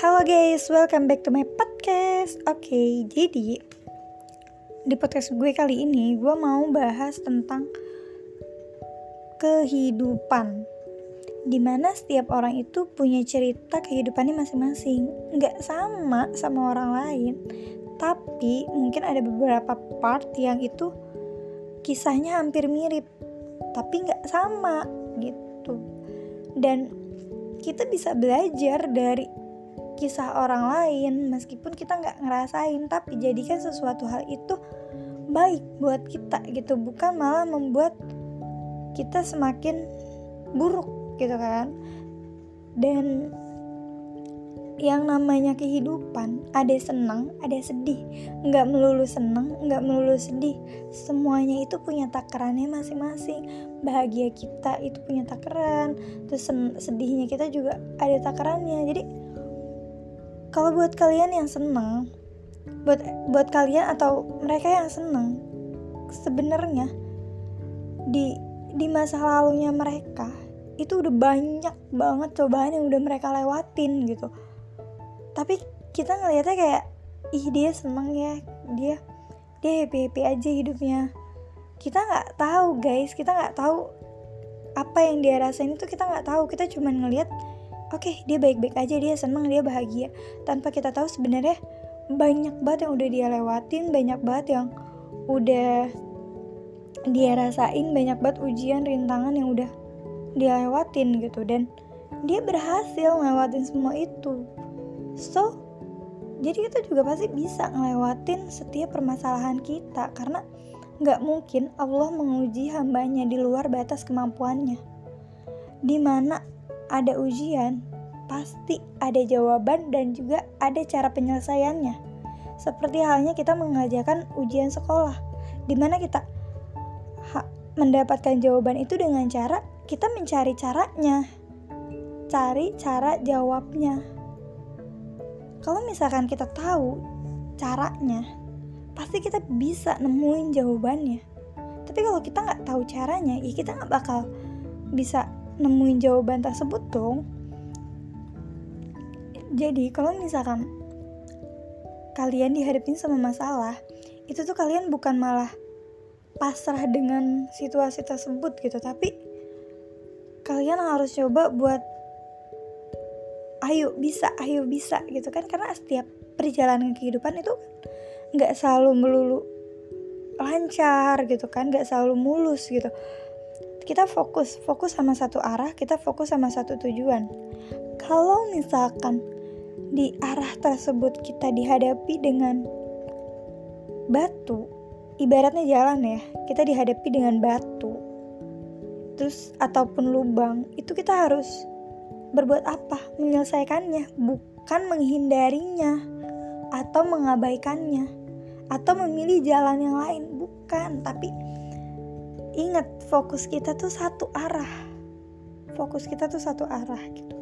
Halo guys, welcome back to my podcast. Oke, jadi di podcast gue kali ini gue mau bahas tentang kehidupan. Di mana setiap orang itu punya cerita kehidupannya masing-masing. Nggak sama sama orang lain, tapi mungkin ada beberapa part yang itu kisahnya hampir mirip, tapi nggak sama gitu. Dan kita bisa belajar dari kisah orang lain meskipun kita nggak ngerasain tapi jadikan sesuatu hal itu baik buat kita gitu. Bukan malah membuat kita semakin buruk gitu kan. Dan yang namanya kehidupan ada senang ada sedih. Nggak melulu senang nggak melulu sedih. Semuanya itu punya takarannya masing-masing. Bahagia kita itu punya takaran terus sedihnya kita juga ada takarannya. Jadi kalau buat kalian yang senang buat buat kalian atau mereka yang senang sebenarnya di di masa lalunya mereka itu udah banyak banget cobaan yang udah mereka lewatin gitu. Tapi kita ngelihatnya kayak ih dia seneng ya dia dia happy happy aja hidupnya. Kita nggak tahu guys. Kita nggak tahu apa yang dia rasain itu kita nggak tahu. Kita cuma ngelihat oke okay, dia baik-baik aja dia seneng dia bahagia. Tanpa kita tahu sebenarnya banyak banget yang udah dia lewatin banyak banget yang udah dia rasain banyak banget ujian rintangan yang udah dia lewatin gitu. Dan dia berhasil ngelewatin semua itu. So, jadi kita juga pasti bisa ngelewatin setiap permasalahan kita karena nggak mungkin Allah menguji hambanya di luar batas kemampuannya. Di mana ada ujian, pasti ada jawaban dan juga ada cara penyelesaiannya. Seperti halnya kita mengajarkan ujian sekolah, di mana kita mendapatkan jawaban itu dengan cara kita mencari caranya, cari cara jawabnya kalau misalkan kita tahu caranya pasti kita bisa nemuin jawabannya tapi kalau kita nggak tahu caranya ya kita nggak bakal bisa nemuin jawaban tersebut dong. Jadi kalau misalkan kalian dihadapin sama masalah itu tuh kalian bukan malah pasrah dengan situasi tersebut gitu. Tapi kalian harus coba buat ayo bisa ayo bisa gitu kan. Karena setiap perjalanan kehidupan itu nggak selalu melulu lancar gitu kan nggak selalu mulus gitu kita fokus fokus sama satu arah kita fokus sama satu tujuan kalau misalkan di arah tersebut kita dihadapi dengan batu ibaratnya jalan ya kita dihadapi dengan batu terus ataupun lubang itu kita harus berbuat apa? Menyelesaikannya, bukan menghindarinya atau mengabaikannya atau memilih jalan yang lain, bukan. Tapi ingat fokus kita tuh satu arah. Fokus kita tuh satu arah gitu.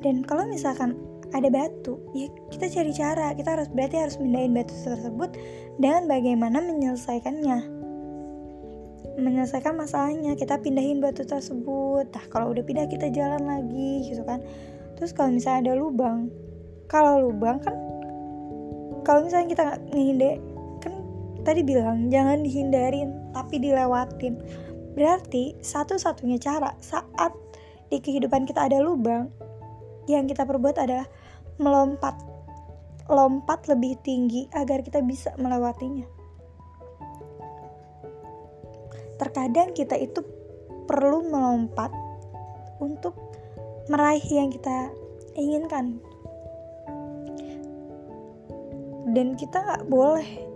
Dan kalau misalkan ada batu, ya kita cari cara. Kita harus berarti harus mindahin batu tersebut dengan bagaimana menyelesaikannya menyelesaikan masalahnya kita pindahin batu tersebut nah kalau udah pindah kita jalan lagi gitu kan terus kalau misalnya ada lubang kalau lubang kan kalau misalnya kita nggak ngehindar kan tadi bilang jangan dihindarin tapi dilewatin. Berarti satu-satunya cara saat di kehidupan kita ada lubang yang kita perbuat adalah melompat lompat lebih tinggi agar kita bisa melewatinya. Terkadang kita itu perlu melompat untuk meraih yang kita inginkan. Dan kita nggak boleh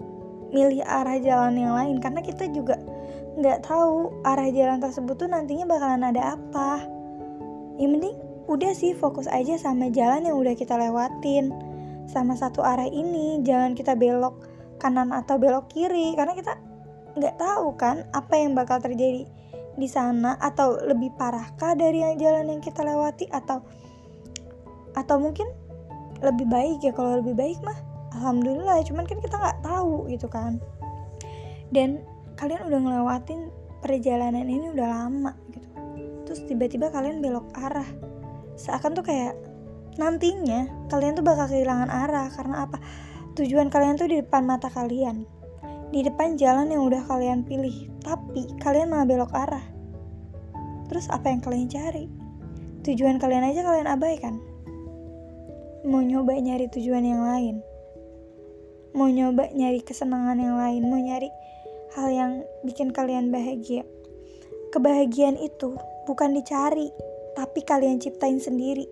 milih arah jalan yang lain karena kita juga nggak tahu arah jalan tersebut tuh nantinya bakalan ada apa. Yang mending udah sih fokus aja sama jalan yang udah kita lewatin sama satu arah ini jangan kita belok kanan atau belok kiri karena kita nggak tahu kan apa yang bakal terjadi di sana atau lebih parahkah dari yang jalan yang kita lewati atau atau mungkin lebih baik ya kalau lebih baik mah alhamdulillah cuman kan kita nggak tahu gitu kan. Dan kalian udah ngelewatin perjalanan ini udah lama gitu. Terus tiba-tiba kalian belok arah. Seakan tuh kayak nantinya kalian tuh bakal kehilangan arah karena apa? Tujuan kalian tuh di depan mata kalian. Di depan jalan yang udah kalian pilih tapi kalian malah belok arah. Terus apa yang kalian cari? Tujuan kalian aja kalian abaikan. Mau nyoba nyari tujuan yang lain mau nyoba nyari kesenangan yang lain mau nyari hal yang bikin kalian bahagia. Kebahagiaan itu bukan dicari tapi kalian ciptain sendiri.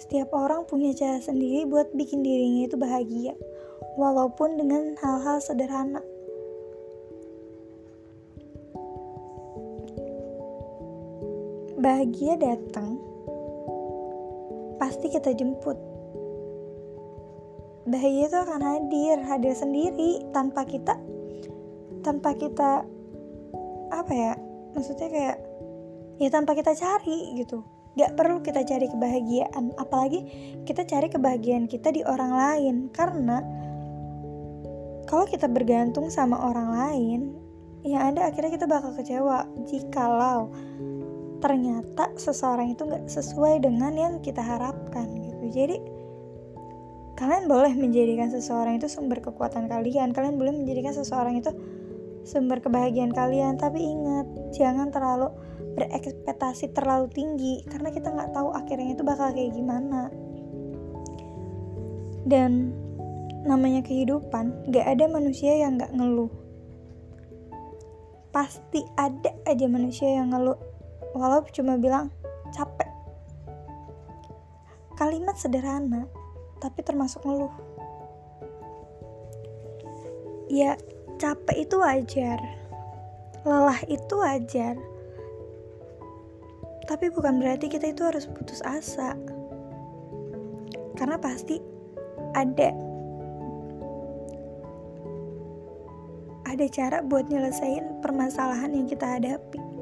Setiap orang punya cara sendiri buat bikin dirinya itu bahagia walaupun dengan hal-hal sederhana. Bahagia datang pasti kita jemput. Bahagia itu akan hadir, hadir sendiri tanpa kita tanpa kita apa ya? Maksudnya kayak ya tanpa kita cari gitu. Gak perlu kita cari kebahagiaan, apalagi kita cari kebahagiaan kita di orang lain karena kalau kita bergantung sama orang lain, ya ada akhirnya kita bakal kecewa jikalau ternyata seseorang itu nggak sesuai dengan yang kita harapkan gitu jadi kalian boleh menjadikan seseorang itu sumber kekuatan kalian. Kalian boleh menjadikan seseorang itu sumber kebahagiaan kalian. Tapi ingat jangan terlalu berekspektasi terlalu tinggi karena kita nggak tahu akhirnya itu bakal kayak gimana. Dan namanya kehidupan nggak ada manusia yang nggak ngeluh. Pasti ada aja manusia yang ngeluh walau cuma bilang capek. Kalimat sederhana, tapi termasuk ngeluh. Ya, capek itu wajar. Lelah itu wajar. Tapi bukan berarti kita itu harus putus asa. Karena pasti ada ada cara buat nyelesain permasalahan yang kita hadapi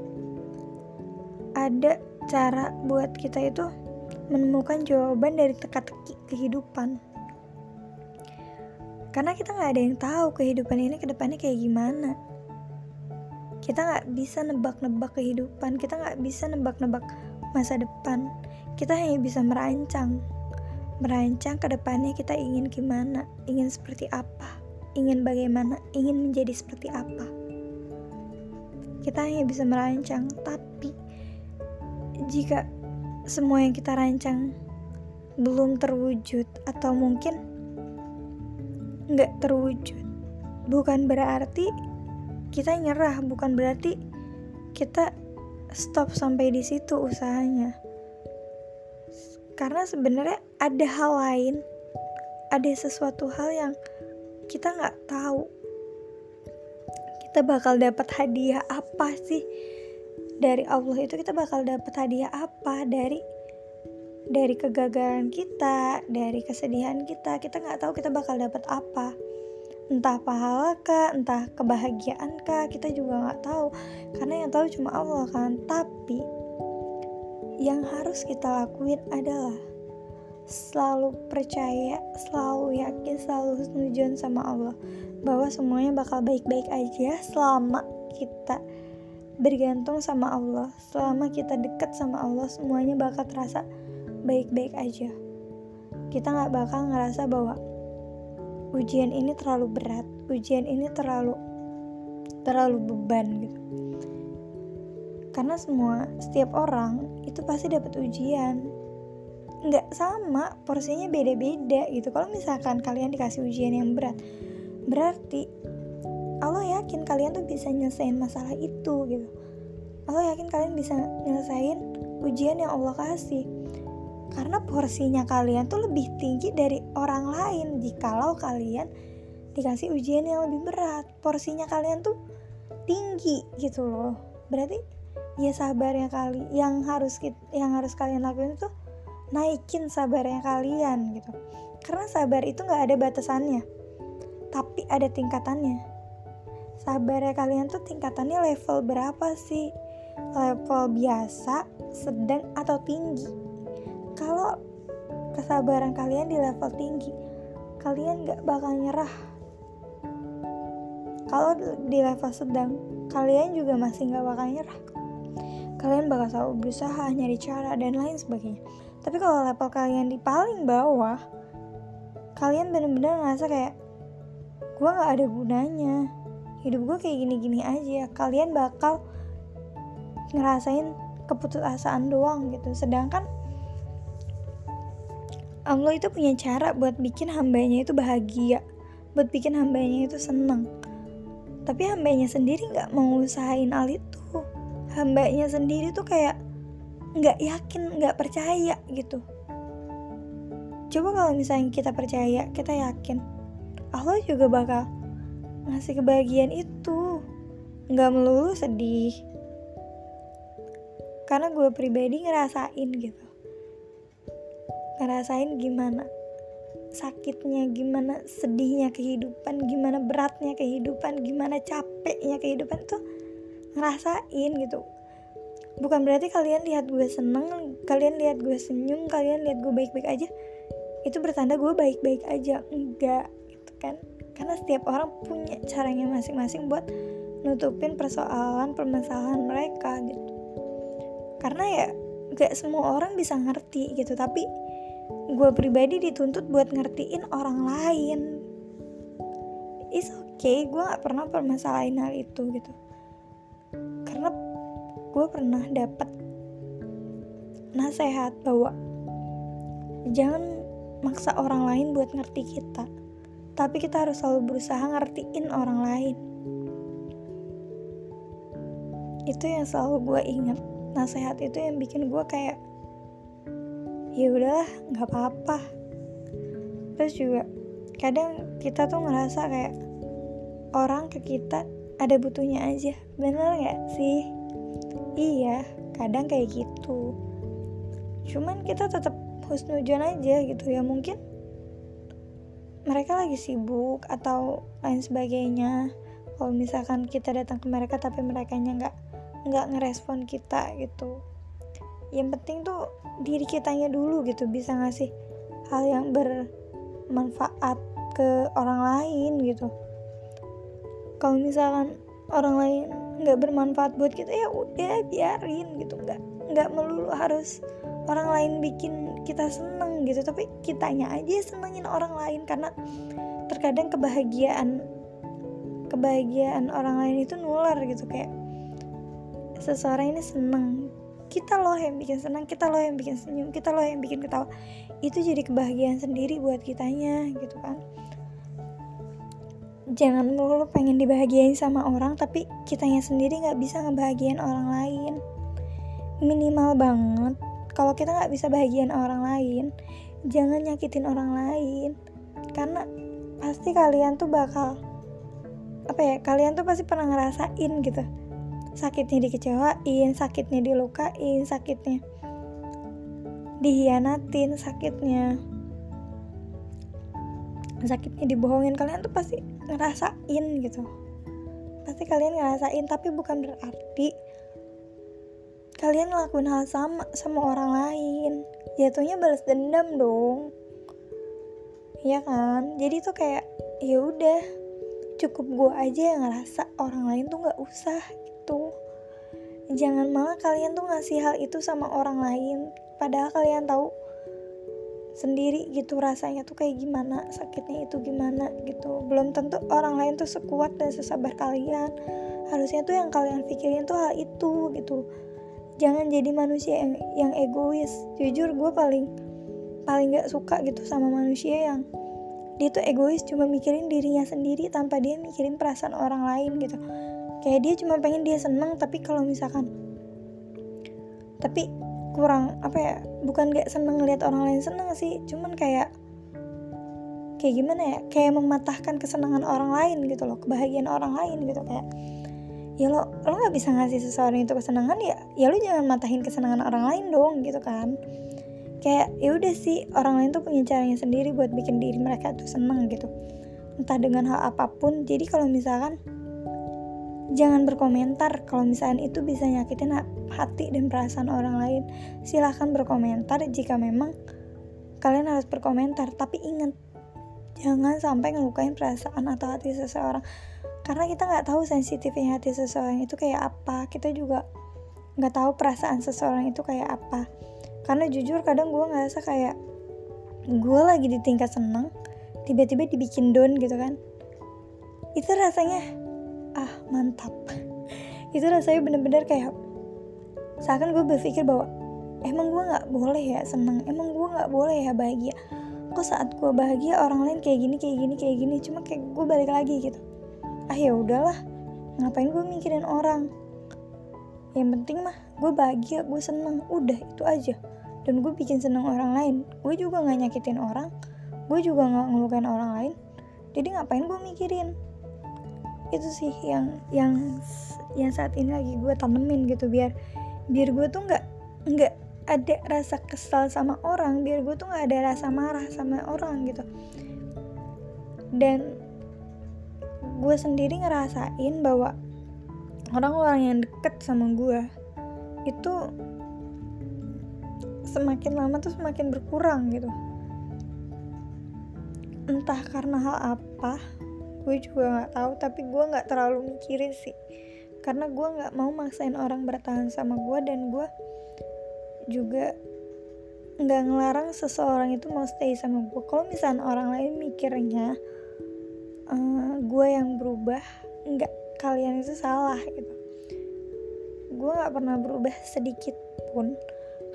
ada cara buat kita itu menemukan jawaban dari teka-teki kehidupan. Karena kita nggak ada yang tahu kehidupan ini ke depannya kayak gimana. Kita nggak bisa nebak-nebak kehidupan, kita nggak bisa nebak-nebak masa depan. Kita hanya bisa merancang, merancang ke depannya kita ingin gimana, ingin seperti apa, ingin bagaimana, ingin menjadi seperti apa. Kita hanya bisa merancang, tapi jika semua yang kita rancang belum terwujud atau mungkin nggak terwujud. Bukan berarti kita nyerah bukan berarti kita stop sampai di situ usahanya. Karena sebenarnya ada hal lain ada sesuatu hal yang kita nggak tahu. Kita bakal dapat hadiah apa sih dari Allah itu kita bakal dapat hadiah apa dari dari kegagalan kita, dari kesedihan kita, kita nggak tahu kita bakal dapat apa. Entah pahala kah, entah kebahagiaan kah, kita juga nggak tahu. Karena yang tahu cuma Allah kan. Tapi yang harus kita lakuin adalah selalu percaya, selalu yakin, selalu husnujon sama Allah bahwa semuanya bakal baik-baik aja selama kita bergantung sama Allah. Selama kita dekat sama Allah, semuanya bakal terasa baik-baik aja. Kita nggak bakal ngerasa bahwa ujian ini terlalu berat, ujian ini terlalu terlalu beban gitu. Karena semua setiap orang itu pasti dapat ujian. Nggak sama, porsinya beda-beda gitu. Kalau misalkan kalian dikasih ujian yang berat, berarti Allah yakin kalian tuh bisa nyelesain masalah itu gitu. Allah yakin kalian bisa nyelesain ujian yang Allah kasih. Karena porsinya kalian tuh lebih tinggi dari orang lain. Jikalau kalian dikasih ujian yang lebih berat porsinya kalian tuh tinggi gitu loh. Berarti ya sabarnya kali yang harus yang harus kalian lakuin tuh naikin sabarnya kalian gitu. Karena sabar itu nggak ada batasannya tapi ada tingkatannya sabarnya kalian tuh tingkatannya level berapa sih? Level biasa sedang atau tinggi? Kalau kesabaran kalian di level tinggi kalian gak bakal nyerah. Kalau di level sedang kalian juga masih gak bakal nyerah. Kalian bakal selalu berusaha nyari cara dan lain sebagainya. Tapi kalau level kalian di paling bawah kalian bener-bener ngerasa kayak gue nggak ada gunanya hidup gue kayak gini-gini aja kalian bakal ngerasain keputusasaan doang gitu. Sedangkan Allah itu punya cara buat bikin hambanya itu bahagia buat bikin hambanya itu seneng. Tapi hambanya sendiri nggak mau usahain hal itu. Hambanya sendiri tuh kayak nggak yakin nggak percaya gitu. Coba kalau misalnya kita percaya kita yakin Allah juga bakal ngasih kebahagiaan itu nggak melulu sedih karena gue pribadi ngerasain gitu ngerasain gimana sakitnya, gimana sedihnya kehidupan, gimana beratnya kehidupan, gimana capeknya kehidupan tuh ngerasain gitu. Bukan berarti kalian lihat gue seneng, kalian lihat gue senyum, kalian lihat gue baik-baik aja. Itu bertanda gue baik-baik aja, enggak gitu kan. Karena setiap orang punya caranya masing-masing buat nutupin persoalan, permasalahan mereka gitu. Karena ya gak semua orang bisa ngerti gitu, tapi gue pribadi dituntut buat ngertiin orang lain. Is okay gue gak pernah permasalahin hal itu gitu. Karena gue pernah dapat nasihat bahwa jangan maksa orang lain buat ngerti kita tapi kita harus selalu berusaha ngertiin orang lain. Itu yang selalu gue ingat. Nasihat itu yang bikin gue kayak ya udahlah nggak apa-apa. Terus juga kadang kita tuh ngerasa kayak orang ke kita ada butuhnya aja. Bener nggak sih? Iya kadang kayak gitu. Cuman kita tetap husnujon aja gitu ya. Mungkin mereka lagi sibuk atau lain sebagainya. Kalau misalkan kita datang ke mereka tapi mereka nggak nggak ngerespon kita gitu. Yang penting tuh diri kitanya dulu gitu bisa ngasih hal yang bermanfaat ke orang lain gitu. Kalau misalkan orang lain nggak bermanfaat buat kita ya udah biarin gitu. Nggak nggak melulu harus orang lain bikin kita seneng gitu tapi kitanya aja senengin orang lain. Karena terkadang kebahagiaan kebahagiaan orang lain itu nular gitu. Kayak seseorang ini seneng. Kita loh yang bikin senang kita loh yang bikin senyum kita loh yang bikin ketawa. Itu jadi kebahagiaan sendiri buat kitanya gitu kan. Jangan mulu pengen dibahagiain sama orang tapi kitanya sendiri nggak bisa ngebahagiain orang lain. Minimal banget kalau kita nggak bisa bahagiain orang lain jangan nyakitin orang lain. Karena pasti kalian tuh bakal apa ya kalian tuh pasti pernah ngerasain gitu. Sakitnya dikecewain sakitnya dilukain sakitnya dihianatin sakitnya sakitnya dibohongin. Kalian tuh pasti ngerasain gitu. Pasti kalian ngerasain tapi bukan berarti kalian ngelakuin hal sama sama orang lain. Jatuhnya balas dendam dong. Iya kan? Jadi tuh kayak ya udah cukup gue aja yang ngerasa orang lain tuh nggak usah itu jangan malah kalian tuh ngasih hal itu sama orang lain. Padahal kalian tahu sendiri gitu rasanya tuh kayak gimana sakitnya itu gimana gitu. Belum tentu orang lain tuh sekuat dan sesabar kalian. Harusnya tuh yang kalian pikirin tuh hal itu gitu jangan jadi manusia yang yang egois. Jujur gue paling paling gak suka gitu sama manusia yang dia tuh egois cuma mikirin dirinya sendiri tanpa dia mikirin perasaan orang lain gitu. Kayak dia cuma pengen dia seneng tapi kalau misalkan tapi kurang apa ya bukan gak seneng ngeliat orang lain seneng sih cuman kayak kayak gimana ya kayak mematahkan kesenangan orang lain gitu loh kebahagiaan orang lain gitu kayak ya lo lo nggak bisa ngasih seseorang itu kesenangan ya ya lo jangan matahin kesenangan orang lain dong gitu kan. Kayak ya udah sih orang lain tuh punya caranya sendiri buat bikin diri mereka tuh seneng gitu. Entah dengan hal apa pun jadi kalau misalkan jangan berkomentar kalau misalnya itu bisa nyakitin hati dan perasaan orang lain. Silahkan berkomentar jika memang kalian harus berkomentar tapi ingat jangan sampai ngelukain perasaan atau hati seseorang karena kita nggak tahu sensitifnya hati seseorang itu kayak apa. Kita juga nggak tahu perasaan seseorang itu kayak apa. Karena jujur kadang gue ngerasa kayak gue lagi di tingkat senang tiba-tiba dibikin down gitu kan. Itu rasanya ah mantap. Itu rasanya bener-bener kayak seakan gue berpikir bahwa emang gue nggak boleh ya senang emang gue nggak boleh ya bahagia? Kok saat gue bahagia orang lain kayak gini kayak gini kayak gini? Cuma kayak gue balik lagi gitu ah ya udahlah. Ngapain gue mikirin orang? Yang penting mah gue bahagia gue seneng. Udah itu aja. Dan gue bikin seneng orang lain. Gue juga nggak nyakitin orang. Gue juga nggak ngelukain orang lain. Jadi ngapain gue mikirin? Itu sih yang yang yang saat ini lagi gue tanemin gitu biar biar gue tuh nggak nggak ada rasa kesal sama orang biar gue tuh nggak ada rasa marah sama orang gitu. Dan gue sendiri ngerasain bahwa orang-orang yang deket sama gue itu semakin lama tuh semakin berkurang gitu. Entah karena hal apa gue juga nggak tahu tapi gue nggak terlalu mikirin sih. Karena gue nggak mau maksain orang bertahan sama gue dan gue juga nggak ngelarang seseorang itu mau stay sama gue. Kalau misalnya orang lain mikirnya uh, gue yang berubah nggak kalian itu salah gitu. Gue nggak pernah berubah sedikit pun.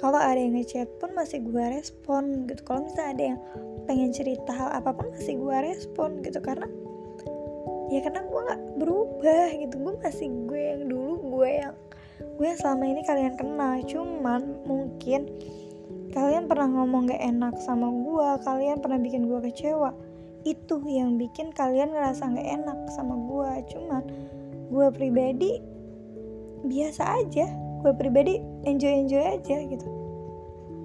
Kalau ada yang ngechat pun masih gue respon gitu. Kalau misalnya ada yang pengen cerita hal apa pun masih gue respon gitu. Karena ya karena gue nggak berubah gitu. Gue masih gue yang dulu gue yang gue yang selama ini kalian kenal. Cuman mungkin kalian pernah ngomong gak enak sama gue kalian pernah bikin gue kecewa itu yang bikin kalian ngerasa gak enak sama gue cuman gue pribadi biasa aja. Gue pribadi enjoy enjoy aja gitu.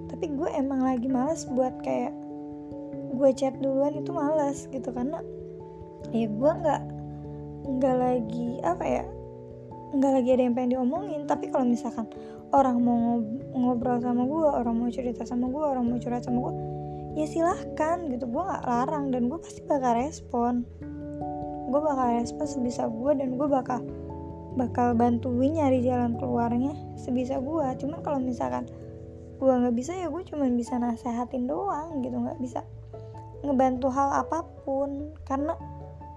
Tapi gue emang lagi males buat kayak gue chat duluan itu males gitu. Karena ya gue nggak nggak lagi apa ya nggak lagi ada yang pengen diomongin. Tapi kalau misalkan orang mau ngobrol sama gue orang mau cerita sama gue orang mau curhat sama gue ya silahkan gitu. Gue nggak larang dan gue pasti bakal respon. Gue bakal respon sebisa gue dan gue bakal bakal bantuin nyari jalan keluarnya sebisa gue cuman kalau misalkan gue nggak bisa ya gue cuma bisa nasehatin doang gitu. Nggak bisa ngebantu hal apa pun. Karena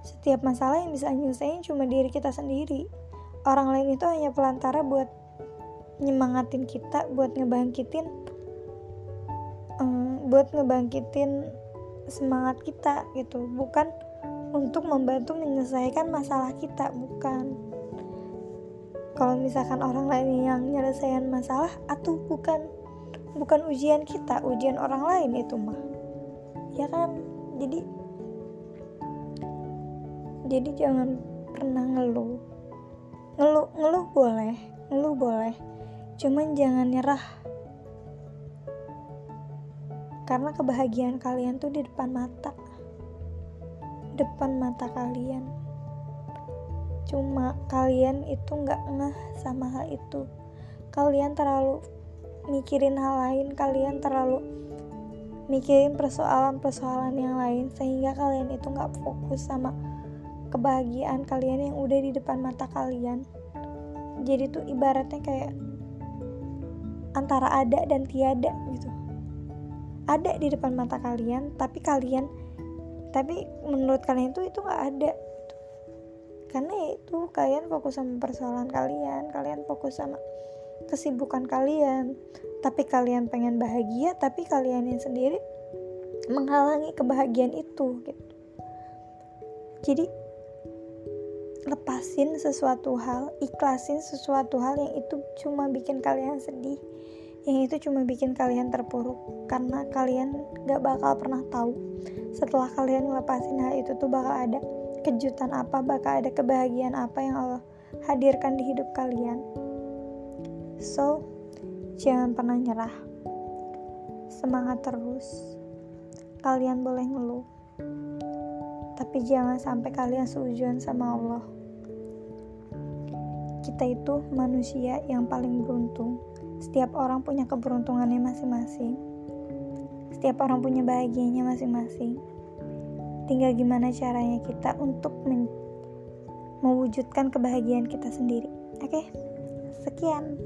setiap masalah yang bisa nyelesain cuma diri kita sendiri. Orang lain itu hanya pelantara buat nyemangatin kita buat ngebangkitin um, buat ngebangkitin semangat kita gitu. Bukan untuk membantu menyelesaikan masalah kita bukan. Kalau misalkan orang lain yang nyelesain masalah atau bukan bukan ujian kita ujian orang lain itu mah. Ya kan? Jadi jadi jangan pernah ngeluh. Ngeluh ngeluh boleh ngeluh boleh. Cuman jangan nyerah karena kebahagiaan kalian tuh di depan mata. Depan mata kalian. Cuma kalian itu nggak ngeh sama hal itu. Kalian terlalu mikirin hal lain kalian terlalu mikirin persoalan-persoalan yang lain sehingga kalian itu nggak fokus sama kebahagiaan kalian yang udah di depan mata kalian. Jadi tuh ibaratnya kayak antara ada dan tiada gitu ada di depan mata kalian tapi kalian tapi menurut kalian itu itu nggak ada. Karena itu kalian fokus sama persoalan kalian kalian fokus sama kesibukan kalian. Tapi kalian pengen bahagia tapi kalian yang sendiri menghalangi kebahagiaan itu gitu. Jadi lepasin sesuatu hal ikhlasin sesuatu hal yang itu cuma bikin kalian sedih yang itu cuma bikin kalian terpuruk karena kalian gak bakal pernah tahu setelah kalian ngelepasin hal itu tuh bakal ada kejutan apa, bakal ada kebahagiaan apa yang Allah hadirkan di hidup kalian. So, jangan pernah nyerah. Semangat terus. Kalian boleh ngeluh. Tapi jangan sampai kalian seujuan sama Allah. Kita itu manusia yang paling beruntung. Setiap orang punya keberuntungannya masing-masing. Setiap orang punya bahagianya masing-masing Tinggal gimana caranya kita untuk mewujudkan kebahagiaan kita sendiri. Oke, sekian.